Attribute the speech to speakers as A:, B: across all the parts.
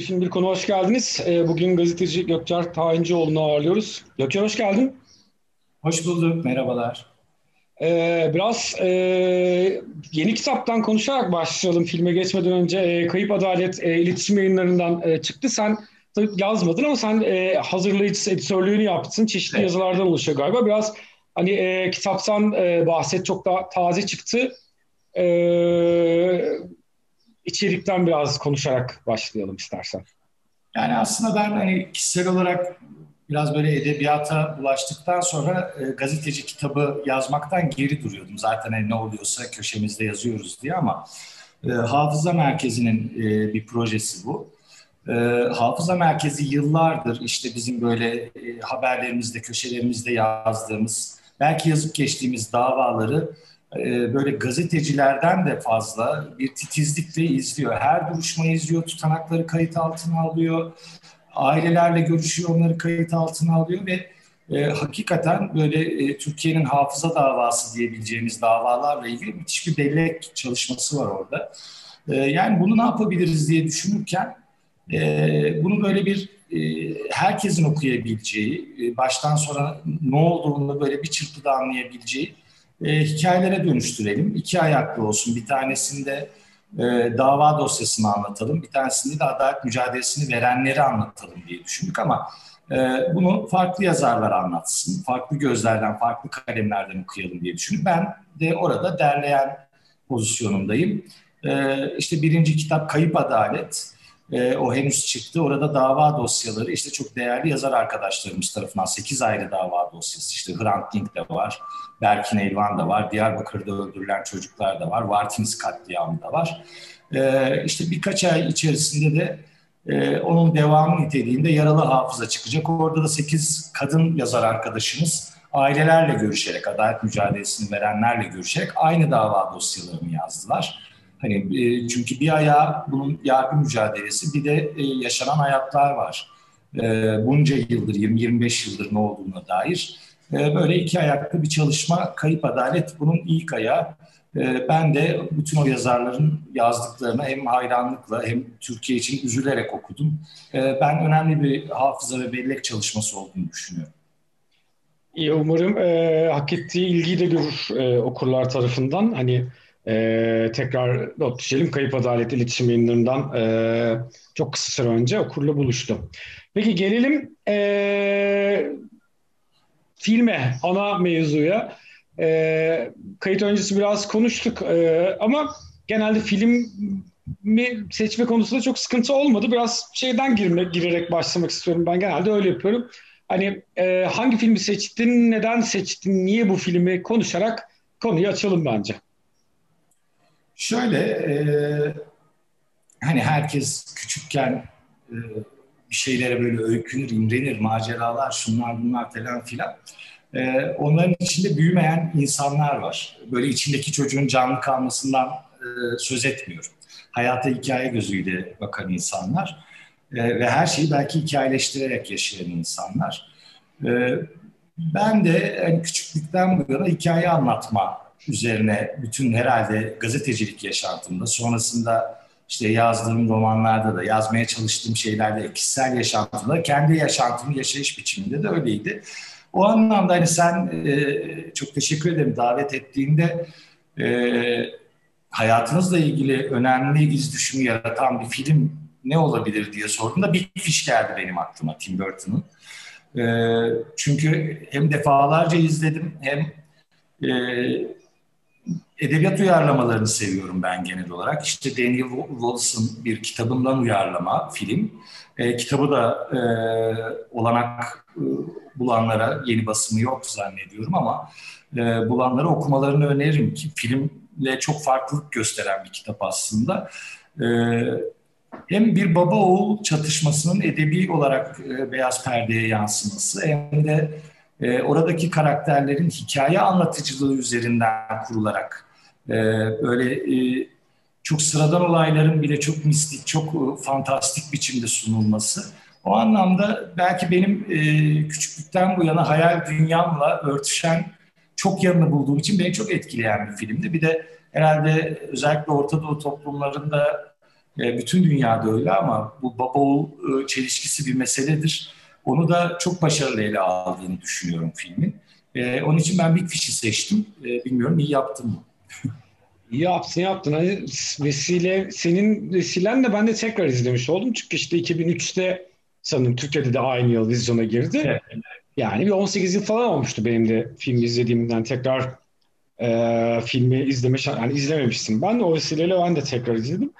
A: Şimdi bir konu hoş geldiniz. Ee, bugün gazeteci Gökçer Tayincioğlu'nu ağırlıyoruz. Gökçer hoş geldin.
B: Hoş bulduk, merhabalar.
A: Ee, biraz e, yeni kitaptan konuşarak başlayalım filme geçmeden önce. E, Kayıp Adalet e, iletişim yayınlarından e, çıktı. Sen tabii yazmadın ama sen e, hazırlayıcısı, editörlüğünü yaptın. Çeşitli evet. yazılardan oluşuyor galiba. Biraz hani e, kitaptan e, bahset, çok daha taze çıktı. E, içerikten biraz konuşarak başlayalım istersen.
B: Yani aslında ben hani kişisel olarak biraz böyle edebiyata bulaştıktan sonra e, gazeteci kitabı yazmaktan geri duruyordum. Zaten hani ne oluyorsa köşemizde yazıyoruz diye ama e, Hafıza Merkezi'nin e, bir projesi bu. E, Hafıza Merkezi yıllardır işte bizim böyle e, haberlerimizde, köşelerimizde yazdığımız, belki yazıp geçtiğimiz davaları e, böyle gazetecilerden de fazla bir titizlikle izliyor. Her duruşmayı izliyor, tutanakları kayıt altına alıyor, ailelerle görüşüyor, onları kayıt altına alıyor ve e, hakikaten böyle e, Türkiye'nin hafıza davası diyebileceğimiz davalarla ilgili müthiş bir bellek çalışması var orada. E, yani bunu ne yapabiliriz diye düşünürken e, bunu böyle bir e, herkesin okuyabileceği, e, baştan sonra ne olduğunu böyle bir çırpıda anlayabileceği e, hikayelere dönüştürelim. İki ayaklı olsun. Bir tanesinde e, dava dosyasını anlatalım. Bir tanesinde de adalet mücadelesini verenleri anlatalım diye düşündük ama e, bunu farklı yazarlar anlatsın. Farklı gözlerden, farklı kalemlerden okuyalım diye düşündük. Ben de orada derleyen pozisyonundayım. E, işte birinci kitap Kayıp Adalet. E, o henüz çıktı. Orada dava dosyaları işte çok değerli yazar arkadaşlarımız tarafından 8 ayrı dava dosyası. İşte Hrant Dink de var, Berkin Elvan da var, Diyarbakır'da öldürülen çocuklar da var, Vartins katliamı da var. E, işte birkaç ay içerisinde de e, onun devamı niteliğinde Yaralı Hafıza çıkacak. Orada da 8 kadın yazar arkadaşımız ailelerle görüşerek, adalet mücadelesini verenlerle görüşerek aynı dava dosyalarını yazdılar. Hani e, çünkü bir ayağı bunun yargı mücadelesi bir de e, yaşanan hayatlar var. E, bunca yıldır 20-25 yıldır ne olduğuna dair böyle iki ayaklı bir çalışma. Kayıp Adalet bunun ilk ayağı. Ben de bütün o yazarların yazdıklarını hem hayranlıkla hem Türkiye için üzülerek okudum. Ben önemli bir hafıza ve bellek çalışması olduğunu düşünüyorum.
A: Umarım e, hak ettiği ilgiyi de görür e, okurlar tarafından. Hani ee, tekrar not düşelim. Kayıp Adalet İletişim Yayınları'ndan e, çok kısa süre önce okurla buluştu. Peki gelelim e, filme, ana mevzuya. E, kayıt öncesi biraz konuştuk e, ama genelde film mi seçme konusunda çok sıkıntı olmadı. Biraz şeyden girme, girerek başlamak istiyorum. Ben genelde öyle yapıyorum. Hani e, hangi filmi seçtin, neden seçtin, niye bu filmi konuşarak konuyu açalım bence.
B: Şöyle, e, hani herkes küçükken e, bir şeylere böyle öykünür, imrenir, maceralar, şunlar bunlar falan filan. E, onların içinde büyümeyen insanlar var. Böyle içindeki çocuğun canlı kalmasından e, söz etmiyorum. Hayata hikaye gözüyle bakan insanlar e, ve her şeyi belki hikayeleştirerek yaşayan insanlar. E, ben de yani küçüklükten bu yana hikaye anlatma üzerine bütün herhalde gazetecilik yaşantımda sonrasında işte yazdığım romanlarda da yazmaya çalıştığım şeylerde kişisel yaşantımda kendi yaşantımı yaşayış biçiminde de öyleydi. O anlamda hani sen e, çok teşekkür ederim davet ettiğinde e, hayatınızla ilgili önemli iz düşümü yaratan bir film ne olabilir diye sorduğumda bir fiş geldi benim aklıma Tim Burton'ın. E, çünkü hem defalarca izledim hem e, edebiyat uyarlamalarını seviyorum ben genel olarak. İşte Daniel Wallace'ın bir kitabından uyarlama film. E, kitabı da e, olanak e, bulanlara yeni basımı yok zannediyorum ama e, bulanlara okumalarını öneririm ki filmle çok farklılık gösteren bir kitap aslında. E, hem bir baba oğul çatışmasının edebi olarak e, beyaz perdeye yansıması hem de e, oradaki karakterlerin hikaye anlatıcılığı üzerinden kurularak e, böyle e, çok sıradan olayların bile çok mistik, çok e, fantastik biçimde sunulması. O anlamda belki benim e, küçüklükten bu yana hayal dünyamla örtüşen çok yanını bulduğum için beni çok etkileyen bir filmdi. Bir de herhalde özellikle Orta Doğu toplumlarında E, bütün dünyada öyle ama bu baba oğul e, çelişkisi bir meseledir. Onu da çok başarılı ele aldığını düşünüyorum filmin. E, onun için ben Big Fish'i seçtim. E, bilmiyorum iyi yaptım mı?
A: İyi yaptın yaptın. Hani vesile, senin vesilenle ben de tekrar izlemiş oldum. Çünkü işte 2003'te sanırım Türkiye'de de aynı yıl vizyona girdi. Evet. Yani bir 18 yıl falan olmuştu benim de film izlediğimden tekrar e, filmi izleme yani izlememiştim. Ben de o vesileyle ben de tekrar izledim.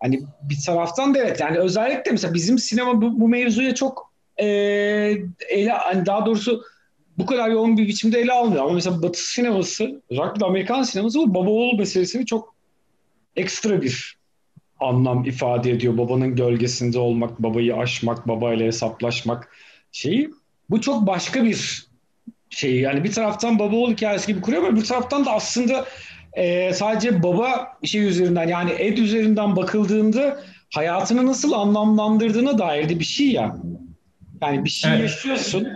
A: Hani bir taraftan da evet yani özellikle mesela bizim sinema bu, bu mevzuya çok e, ele hani daha doğrusu bu kadar yoğun bir biçimde ele almıyor. Ama mesela Batı sineması, özellikle Amerikan sineması bu baba oğul meselesini çok ekstra bir anlam ifade ediyor. Babanın gölgesinde olmak, babayı aşmak, babayla hesaplaşmak şeyi. Bu çok başka bir şey. Yani bir taraftan baba oğul hikayesi gibi kuruyor ama bir taraftan da aslında e, sadece baba şey üzerinden yani Ed üzerinden bakıldığında hayatını nasıl anlamlandırdığına dair de bir şey ya. Yani bir şey evet. yaşıyorsun.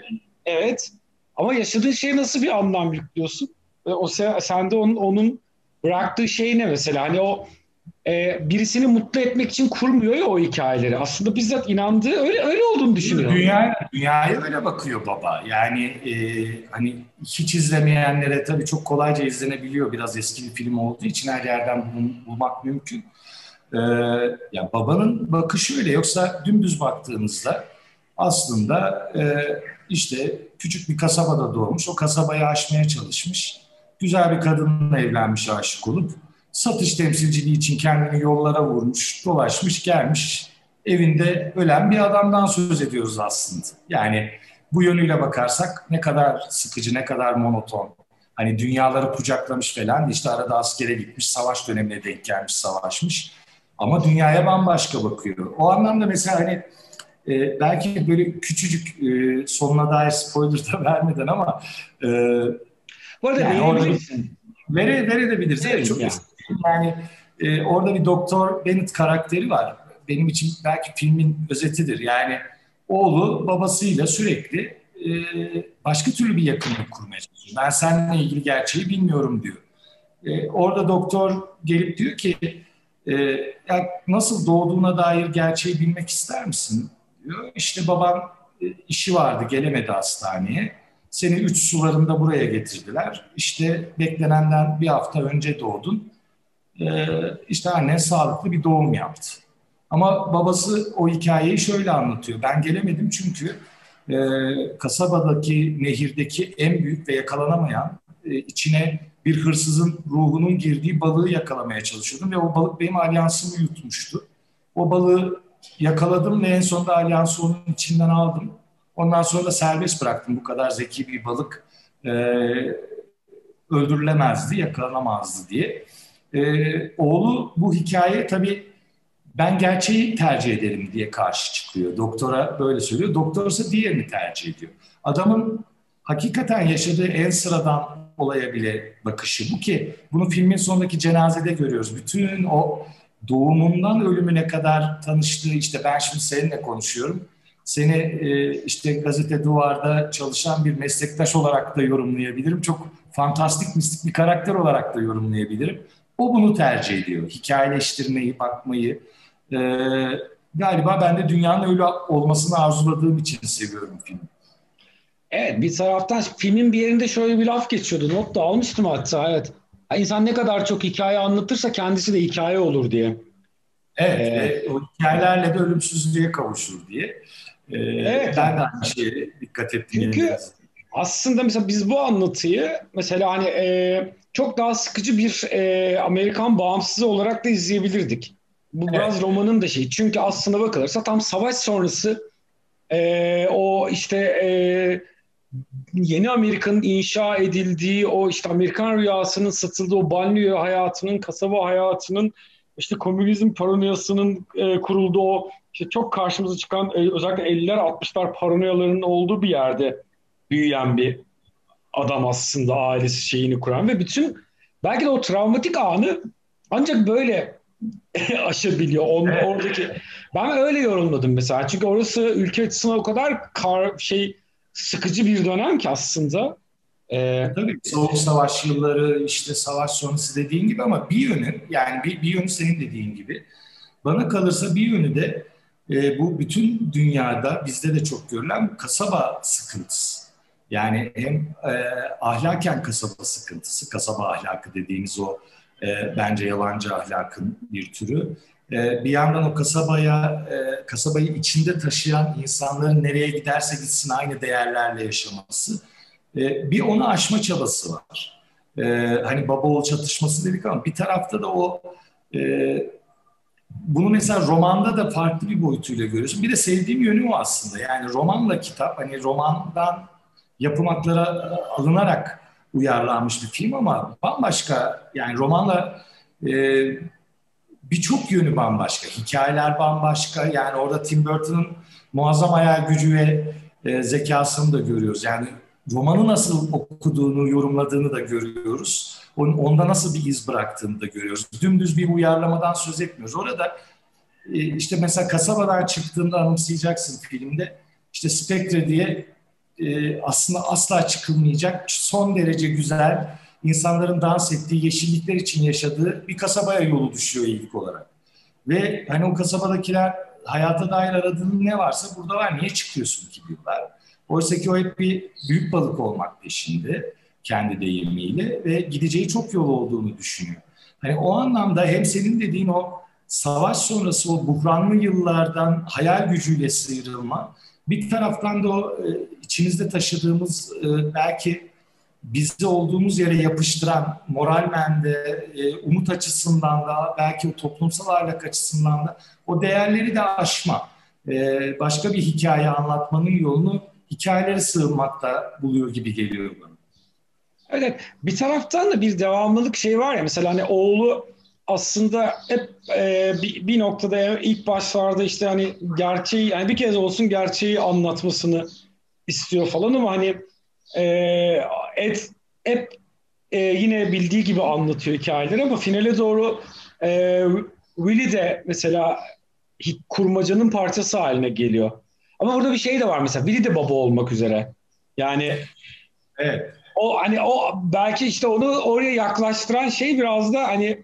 A: Evet. Ama yaşadığın şeye nasıl bir anlam yüklüyorsun? Ve o sende onun, onun bıraktığı şey ne mesela? Hani o e, birisini mutlu etmek için kurmuyor ya o hikayeleri. Aslında bizzat inandığı öyle öyle olduğunu düşünüyor.
B: Dünya dünyaya öyle bakıyor baba. Yani e, hani hiç izlemeyenlere tabii çok kolayca izlenebiliyor. Biraz eski bir film olduğu için her yerden bul, bulmak mümkün. E, ya babanın bakışı öyle. Yoksa dümdüz baktığınızda aslında e, işte küçük bir kasabada doğmuş. O kasabayı aşmaya çalışmış. Güzel bir kadınla evlenmiş aşık olup satış temsilciliği için kendini yollara vurmuş, dolaşmış, gelmiş. Evinde ölen bir adamdan söz ediyoruz aslında. Yani bu yönüyle bakarsak ne kadar sıkıcı, ne kadar monoton. Hani dünyaları kucaklamış falan işte arada askere gitmiş, savaş dönemine denk gelmiş, savaşmış. Ama dünyaya bambaşka bakıyor. O anlamda mesela hani e, belki böyle küçücük e, sonuna dair spoiler da vermeden ama e,
A: bu arada yani orada
B: vere, verebiliriz. Evet, çok yani. yani e, orada bir doktor Bennett karakteri var. Benim için belki filmin özetidir. Yani oğlu babasıyla sürekli e, başka türlü bir yakınlık kurmaya çalışıyor. Ben seninle ilgili gerçeği bilmiyorum diyor. E, orada doktor gelip diyor ki e, ya nasıl doğduğuna dair gerçeği bilmek ister misin? Diyor. İşte babam e, işi vardı gelemedi hastaneye. Seni üç sularında buraya getirdiler. İşte beklenenden bir hafta önce doğdun. Ee, işte annen sağlıklı bir doğum yaptı. Ama babası o hikayeyi şöyle anlatıyor. Ben gelemedim çünkü e, kasabadaki nehirdeki en büyük ve yakalanamayan e, içine bir hırsızın ruhunun girdiği balığı yakalamaya çalışıyordum ve o balık benim alyansımı yutmuştu. O balığı yakaladım ve en sonunda alyansı onun içinden aldım. Ondan sonra da serbest bıraktım. Bu kadar zeki bir balık e, öldürülemezdi, yakalanamazdı diye. E, oğlu bu hikaye tabii ben gerçeği tercih ederim diye karşı çıkıyor. Doktora böyle söylüyor. Doktor ise diğerini tercih ediyor. Adamın hakikaten yaşadığı en sıradan olaya bile bakışı bu ki bunu filmin sonundaki cenazede görüyoruz. Bütün o doğumundan ölümüne kadar tanıştığı işte ben şimdi seninle konuşuyorum. Seni e, işte gazete duvarda çalışan bir meslektaş olarak da yorumlayabilirim. Çok fantastik mistik bir karakter olarak da yorumlayabilirim. O bunu tercih ediyor. Hikayeleştirmeyi, bakmayı. E, galiba ben de dünyanın öyle olmasını arzuladığım için seviyorum filmi.
A: Evet bir taraftan filmin bir yerinde şöyle bir laf geçiyordu. Not da almıştım hatta evet. İnsan ne kadar çok hikaye anlatırsa kendisi de hikaye olur diye.
B: Evet, ee, o hikayelerle de ölümsüzlüğe kavuşur diye. Ee, evet. Ben de aynı şeye dikkat ettim.
A: Çünkü aslında mesela biz bu anlatıyı mesela hani e, çok daha sıkıcı bir e, Amerikan bağımsızı olarak da izleyebilirdik. Bu evet. biraz romanın da şeyi. Çünkü aslında bakılırsa tam savaş sonrası e, o işte e, yeni Amerika'nın inşa edildiği o işte Amerikan rüyasının satıldığı o banliyö hayatının, kasaba hayatının işte komünizm paranoyasının e, kurulduğu o işte çok karşımıza çıkan e, özellikle 50'ler 60'lar paranoyalarının olduğu bir yerde büyüyen bir adam aslında ailesi şeyini kuran ve bütün belki de o travmatik anı ancak böyle aşabiliyor. On, evet. Oradaki ben öyle yorumladım mesela. Çünkü orası ülke açısından o kadar kar, şey sıkıcı bir dönem ki aslında.
B: Ee, Tabii soğuk savaş yılları işte savaş sonrası dediğin gibi ama bir yönü yani bir, bir yönü senin dediğin gibi bana kalırsa bir yönü de e, bu bütün dünyada bizde de çok görülen kasaba sıkıntısı. Yani hem e, ahlaken kasaba sıkıntısı, kasaba ahlakı dediğimiz o e, bence yalancı ahlakın bir türü. E, bir yandan o kasabaya, e, kasabayı içinde taşıyan insanların nereye giderse gitsin aynı değerlerle yaşaması. E, bir onu aşma çabası var. E, hani baba oğul çatışması dedik ama bir tarafta da o e, bunu mesela romanda da farklı bir boyutuyla görüyorsun. Bir de sevdiğim yönü o aslında. Yani romanla kitap hani romandan yapım haklara alınarak uyarlanmış bir film ama bambaşka yani romanla e, birçok yönü bambaşka. Hikayeler bambaşka. Yani orada Tim Burton'ın muazzam hayal gücü ve e, zekasını da görüyoruz. Yani romanı nasıl okuduğunu, yorumladığını da görüyoruz. Onda nasıl bir iz bıraktığını da görüyoruz. Dümdüz bir uyarlamadan söz etmiyoruz. Orada e, işte mesela kasabadan çıktığında anımsayacaksın filmde. İşte Spectre diye e, aslında asla çıkılmayacak son derece güzel insanların dans ettiği yeşillikler için yaşadığı bir kasabaya yolu düşüyor ilk olarak. Ve hani o kasabadakiler hayata dair aradığın ne varsa burada var. Niye çıkıyorsun ki diyorlar. Oysa ki o hep bir büyük balık olmak peşinde kendi deyimiyle ve gideceği çok yol olduğunu düşünüyor. Hani o anlamda hem senin dediğin o savaş sonrası o buhranlı yıllardan hayal gücüyle sıyrılma, bir taraftan da o e, içimizde taşıdığımız e, belki bizi olduğumuz yere yapıştıran moral mende, e, umut açısından da belki o toplumsal ahlak açısından da o değerleri de aşma. Başka bir hikaye anlatmanın yolunu hikayelere sığınmakta buluyor gibi geliyor bana.
A: Evet, bir taraftan da bir devamlılık şey var ya mesela hani oğlu aslında hep e, bir, bir noktada ilk başlarda işte hani gerçeği yani bir kez olsun gerçeği anlatmasını istiyor falan ama hani e, et hep e, yine bildiği gibi anlatıyor hikayeleri ama finale doğru e, Willy de mesela kurmacanın parçası haline geliyor. Ama burada bir şey de var mesela Willy de baba olmak üzere. Yani evet. O hani o belki işte onu oraya yaklaştıran şey biraz da hani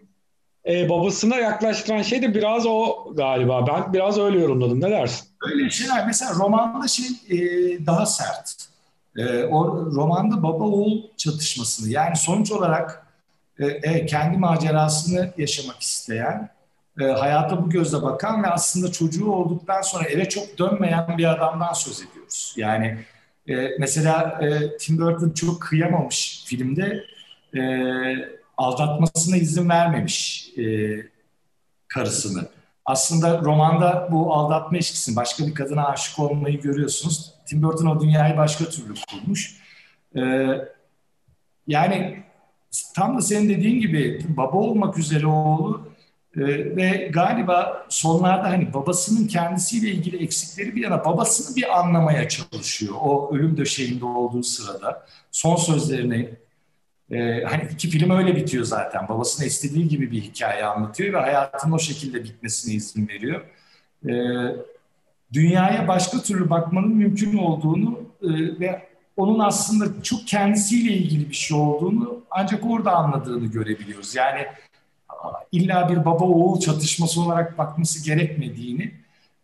A: e, babasına yaklaştıran şey de biraz o galiba. Ben biraz öyle yorumladım. Ne dersin?
B: Öyle şeyler. Mesela romanda şey e, daha sert. E, o romanda baba oğul çatışmasını yani sonuç olarak e, e, kendi macerasını yaşamak isteyen, e, hayata bu gözle bakan ve aslında çocuğu olduktan sonra eve çok dönmeyen bir adamdan söz ediyoruz. Yani e, mesela e, Tim Burton çok kıyamamış filmde. E, aldatmasına izin vermemiş e, karısını. Aslında romanda bu aldatma ilişkisini, başka bir kadına aşık olmayı görüyorsunuz. Tim Burton o dünyayı başka türlü kurmuş. E, yani tam da senin dediğin gibi baba olmak üzere oğlu e, ve galiba sonlarda hani babasının kendisiyle ilgili eksikleri bir yana babasını bir anlamaya çalışıyor. O ölüm döşeğinde olduğu sırada son sözlerini ee, hani iki film öyle bitiyor zaten. Babasının istediği gibi bir hikaye anlatıyor ve hayatın o şekilde bitmesine izin veriyor. Ee, dünyaya başka türlü bakmanın mümkün olduğunu e, ve onun aslında çok kendisiyle ilgili bir şey olduğunu ancak orada anladığını görebiliyoruz. Yani illa bir baba oğul çatışması olarak bakması gerekmediğini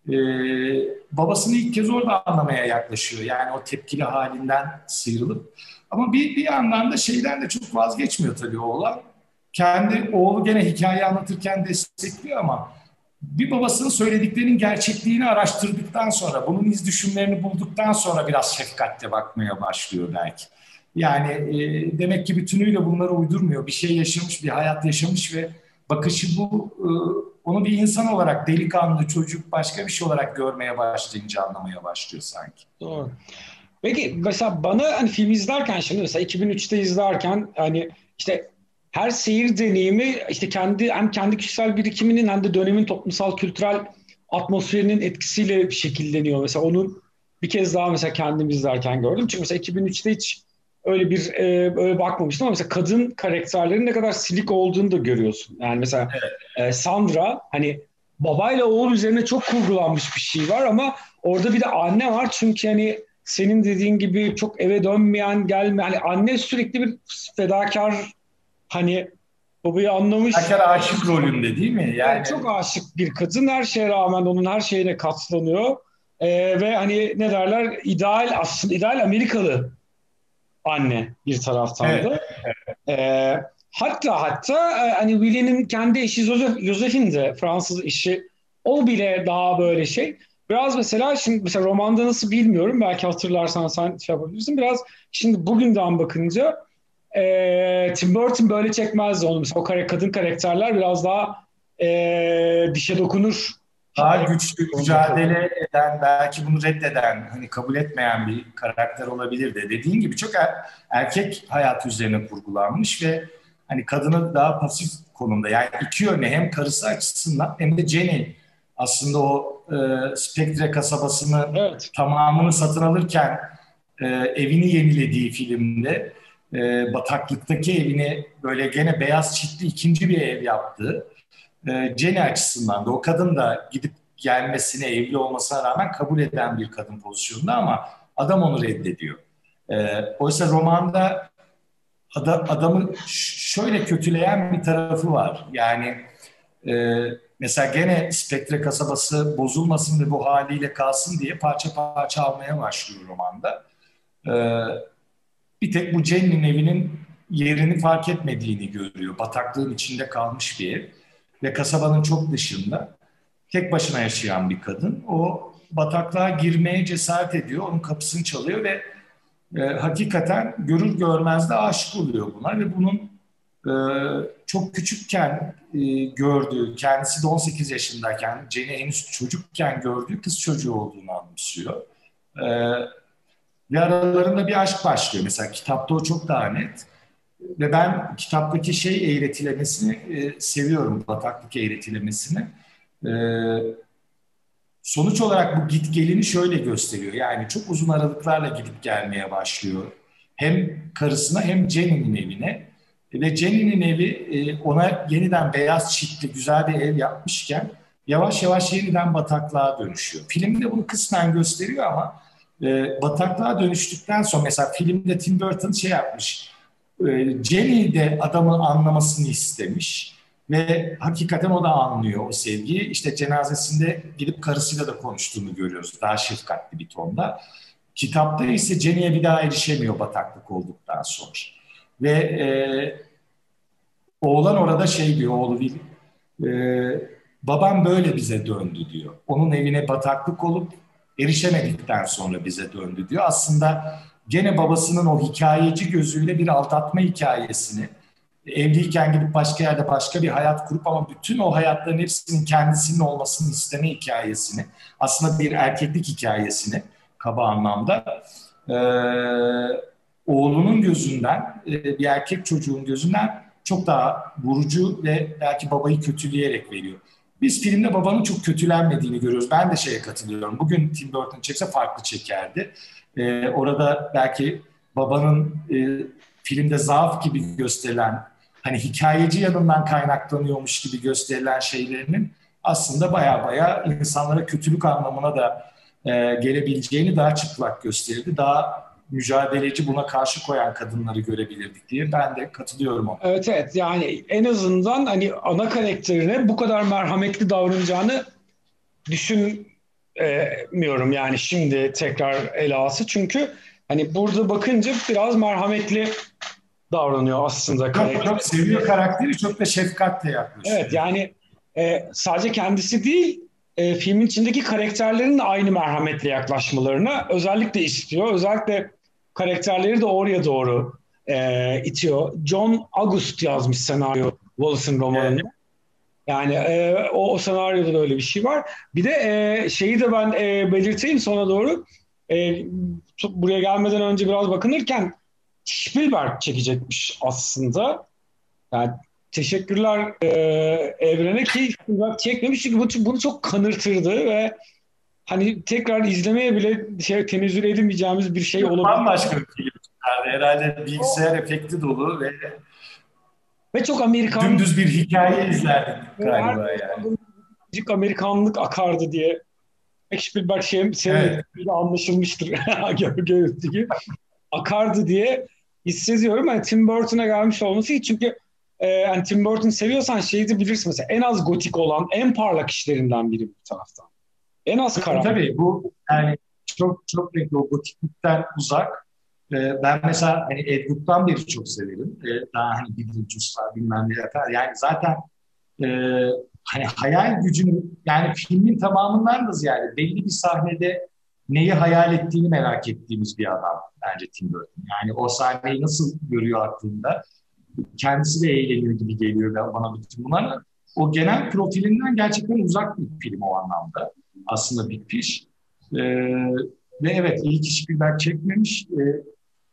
B: e, babasını ilk kez orada anlamaya yaklaşıyor. Yani o tepkili halinden sıyrılıp ama bir, bir yandan da şeyden de çok vazgeçmiyor tabii oğlan. Kendi oğlu gene hikaye anlatırken destekliyor ama bir babasının söylediklerinin gerçekliğini araştırdıktan sonra, bunun iz düşümlerini bulduktan sonra biraz şefkatle bakmaya başlıyor belki. Yani e, demek ki bütünüyle bunları uydurmuyor. Bir şey yaşamış, bir hayat yaşamış ve bakışı bu. E, onu bir insan olarak delikanlı, çocuk, başka bir şey olarak görmeye başlayınca anlamaya başlıyor sanki.
A: Doğru. Peki mesela bana hani film izlerken şimdi mesela 2003'te izlerken hani işte her seyir deneyimi işte kendi hem kendi kişisel birikiminin hem de dönemin toplumsal kültürel atmosferinin etkisiyle şekilleniyor. Mesela onun bir kez daha mesela kendim izlerken gördüm. Çünkü mesela 2003'te hiç öyle bir e, öyle bakmamıştım ama mesela kadın karakterlerin ne kadar silik olduğunu da görüyorsun. Yani mesela evet. e, Sandra hani babayla oğul üzerine çok kurgulanmış bir şey var ama orada bir de anne var çünkü hani senin dediğin gibi çok eve dönmeyen, gelme hani anne sürekli bir fedakar hani babayı anlamış.
B: Herkes aşık rolünde değil mi? Yani...
A: yani çok aşık bir kadın. Her şeye rağmen onun her şeyine katlanıyor. Ee, ve hani ne derler ideal aslında ideal Amerikalı anne bir taraftan da. Evet. Ee, hatta hatta e, hani Willie'nin kendi eşi Josephine de Fransız eşi o bile daha böyle şey. Biraz mesela şimdi mesela romanda nasıl bilmiyorum. Belki hatırlarsan sen şey yapabilirsin. Biraz şimdi bugünden bakınca e, Tim Burton böyle çekmezdi onu. Mesela o kare, kadın karakterler biraz daha e, dişe dokunur.
B: Daha güçlü mücadele eden, belki bunu reddeden, hani kabul etmeyen bir karakter olabilir de. Dediğin gibi çok er, erkek hayatı üzerine kurgulanmış ve hani kadını daha pasif konumda. Yani iki yönlü hem karısı açısından hem de Jenny aslında o e, Spektre kasabasını evet. tamamını satın alırken e, evini yenilediği filmde e, bataklıktaki evini böyle gene beyaz çitli ikinci bir ev yaptı. E, Jenny açısından da o kadın da gidip gelmesine, evli olmasına rağmen kabul eden bir kadın pozisyonunda ama adam onu reddediyor. E, oysa romanda adam, adamı şöyle kötüleyen bir tarafı var. Yani e, mesela gene Spektre kasabası bozulmasın ve bu haliyle kalsın diye parça parça almaya başlıyor romanda. E, bir tek bu Jenny'nin evinin yerini fark etmediğini görüyor. Bataklığın içinde kalmış bir ev ve kasabanın çok dışında tek başına yaşayan bir kadın. O bataklığa girmeye cesaret ediyor, onun kapısını çalıyor ve e, hakikaten görür görmez de aşık oluyor buna ve bunun e, çok küçükken e, gördüğü, kendisi de 18 yaşındayken, Jenny henüz çocukken gördüğü kız çocuğu olduğunu anımsıyor. E, ve aralarında bir aşk başlıyor. Mesela kitapta o çok daha net. Ve ben kitaptaki şey eğretilemesini e, seviyorum, bataklık eğretilemesini. E, sonuç olarak bu git gelini şöyle gösteriyor. Yani çok uzun aralıklarla gidip gelmeye başlıyor. Hem karısına hem Jenny'nin evine. Ve Jenny'nin evi e, ona yeniden beyaz çitli güzel bir ev yapmışken yavaş yavaş yeniden bataklığa dönüşüyor. Filmde bunu kısmen gösteriyor ama e, bataklığa dönüştükten sonra mesela filmde Tim Burton şey yapmış. E, Jenny de adamın anlamasını istemiş ve hakikaten o da anlıyor o sevgiyi. İşte cenazesinde gidip karısıyla da konuştuğunu görüyoruz daha şefkatli bir tonda. Kitapta ise Jenny'e bir daha erişemiyor bataklık olduktan sonra. Ve e, oğlan orada şey diyor oğlu Will, e, babam böyle bize döndü diyor. Onun evine bataklık olup erişemedikten sonra bize döndü diyor. Aslında gene babasının o hikayeci gözüyle bir aldatma hikayesini evliyken gidip başka yerde başka bir hayat kurup ama bütün o hayatların hepsinin kendisinin olmasını isteme hikayesini aslında bir erkeklik hikayesini kaba anlamda e, oğlunun gözünden e, bir erkek çocuğun gözünden çok daha vurucu ve belki babayı kötüleyerek veriyor. Biz filmde babanın çok kötülenmediğini görüyoruz. Ben de şeye katılıyorum. Bugün Tim Burton çekse farklı çekerdi. Ee, orada belki babanın e, filmde zaaf gibi gösterilen, hani hikayeci yanından kaynaklanıyormuş gibi gösterilen şeylerinin aslında baya baya insanlara kötülük anlamına da e, gelebileceğini daha çıplak gösterirdi. Daha mücadeleci buna karşı koyan kadınları görebilirdik diye ben de katılıyorum ona.
A: Evet evet yani en azından hani ana karakterine bu kadar merhametli davranacağını düşünmüyorum yani şimdi tekrar ele alsa çünkü hani burada bakınca biraz merhametli davranıyor aslında
B: karakter. Çok, çok seviyor karakteri çok da şefkatle yaklaşıyor.
A: Evet yani e, sadece kendisi değil e, filmin içindeki karakterlerin de aynı merhametle yaklaşmalarını özellikle istiyor. Özellikle karakterleri de oraya doğru e, itiyor. John August yazmış senaryo Wallace'ın romanını. Evet. Yani e, o, o senaryoda da öyle bir şey var. Bir de e, şeyi de ben e, belirteyim sonra doğru. E, buraya gelmeden önce biraz bakınırken Spielberg çekecekmiş aslında. Yani teşekkürler e, evrene ki Spielberg çekmemiş çünkü bu, bunu çok kanırtırdı ve hani tekrar izlemeye bile şey tenezzül edemeyeceğimiz bir şey olabilir.
B: Bambaşka bir film çıkardı. Herhalde bilgisayar o... efekti dolu ve
A: ve çok Amerikan.
B: Dümdüz bir hikaye izlerdik galiba yani.
A: Amerikanlık akardı diye. Spielberg şey, evet. anlaşılmıştır görüntü gibi. akardı diye hissediyorum. Yani Tim Burton'a gelmiş olması için çünkü e, yani Tim Burton seviyorsan şeyi de bilirsin mesela en az gotik olan en parlak işlerinden biri bir taraftan. En az karanlık.
B: Tabii bu yani çok çok renkli o gotiklikten uzak. Ee, ben mesela hani Ed Wood'dan beri çok severim. Ee, daha hani Beetlejuice'lar bilmem ne yapar. Yani zaten e, hani hayal gücünü yani filmin tamamından da ziyade belli bir sahnede neyi hayal ettiğini merak ettiğimiz bir adam bence Tim Burton. Yani o sahneyi nasıl görüyor aklında. Kendisi de eğleniyor gibi geliyor bana bütün bunlar. O genel profilinden gerçekten uzak bir film o anlamda. Aslında Big Fish. Ee, ve evet ilk hiçbir çekmemiş. Ee,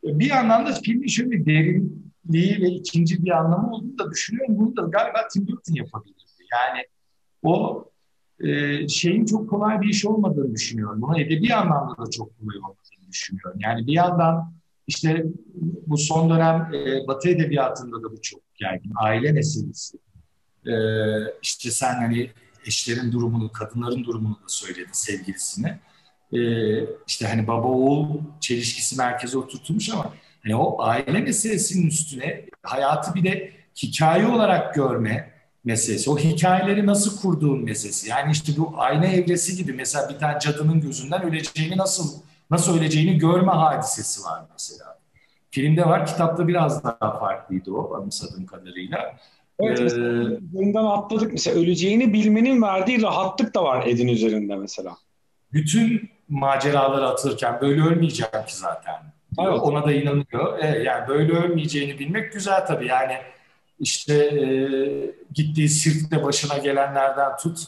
B: bir yandan da filmin şöyle bir derinliği ve ikinci bir anlamı olduğunu da düşünüyorum. Bunu da galiba Tim Burton yapabilirdi. Yani o e, şeyin çok kolay bir iş olmadığını düşünüyorum. Bunu edebi anlamda da çok kolay olmadığını düşünüyorum. Yani bir yandan işte bu son dönem e, Batı edebiyatında da bu çok yaygın. Aile meselesi. E, işte sen hani eşlerin durumunu, kadınların durumunu da söyledin sevgilisine. E, işte hani baba oğul çelişkisi merkeze oturtulmuş ama hani o aile meselesinin üstüne hayatı bir de hikaye olarak görme, meselesi. O hikayeleri nasıl kurduğun meselesi. Yani işte bu ayna evresi gibi mesela bir tane cadının gözünden öleceğini nasıl nasıl öleceğini görme hadisesi var mesela. Filmde var, kitapta biraz daha farklıydı o anımsadığım kadarıyla.
A: Evet, ee, mesela atladık. Mesela öleceğini bilmenin verdiği rahatlık da var Ed'in üzerinde mesela.
B: Bütün maceraları atırken böyle ölmeyeceğim ki zaten. Evet. Ona da inanıyor. Evet, yani böyle ölmeyeceğini bilmek güzel tabii. Yani işte e, gittiği sirkte başına gelenlerden tut.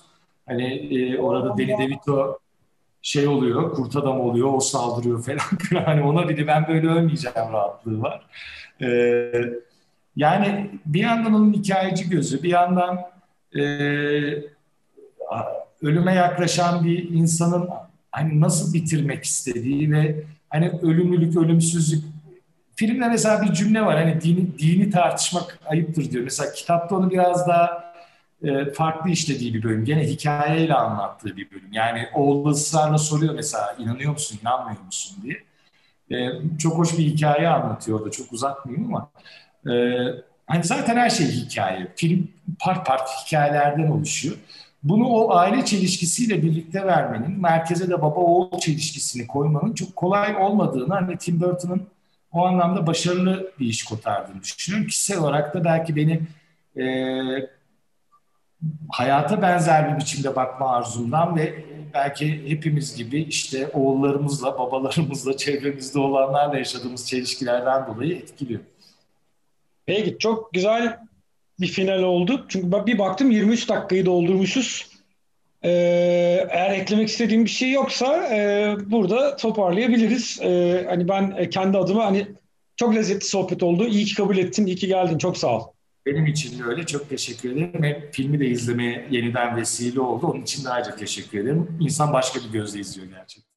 B: Hani e, orada Deli DeVito şey oluyor, kurt adam oluyor, o saldırıyor falan. hani ona bile ben böyle ölmeyeceğim rahatlığı var. Ee, yani bir yandan onun hikayeci gözü, bir yandan e, ölüme yaklaşan bir insanın hani nasıl bitirmek istediği ve hani ölümlülük, ölümsüzlük filmde mesela bir cümle var hani dini, dini tartışmak ayıptır diyor. Mesela kitapta onu biraz daha farklı işlediği bir bölüm. Gene hikayeyle anlattığı bir bölüm. Yani oğlu ısrarla soruyor mesela inanıyor musun, inanmıyor musun diye. E, çok hoş bir hikaye anlatıyor orada. Çok uzatmayayım ama. E, hani zaten her şey hikaye. Film part part hikayelerden oluşuyor. Bunu o aile çelişkisiyle birlikte vermenin, merkeze de baba oğul çelişkisini koymanın çok kolay olmadığını hani Tim Burton'ın o anlamda başarılı bir iş kotardığını düşünüyorum. Kişisel olarak da belki beni e, hayata benzer bir biçimde bakma arzumdan ve belki hepimiz gibi işte oğullarımızla, babalarımızla, çevremizde olanlarla yaşadığımız çelişkilerden dolayı etkiliyor.
A: Peki çok güzel bir final oldu. Çünkü bir baktım 23 dakikayı doldurmuşuz. Ee, eğer eklemek istediğim bir şey yoksa e, burada toparlayabiliriz. Ee, hani ben e, kendi adıma hani çok lezzetli sohbet oldu. İyi ki kabul ettin, iyi ki geldin. Çok sağ ol.
B: Benim için de öyle. Çok teşekkür ederim. Hep filmi de izlemeye yeniden vesile oldu. Onun için de ayrıca teşekkür ederim. İnsan başka bir gözle izliyor gerçekten.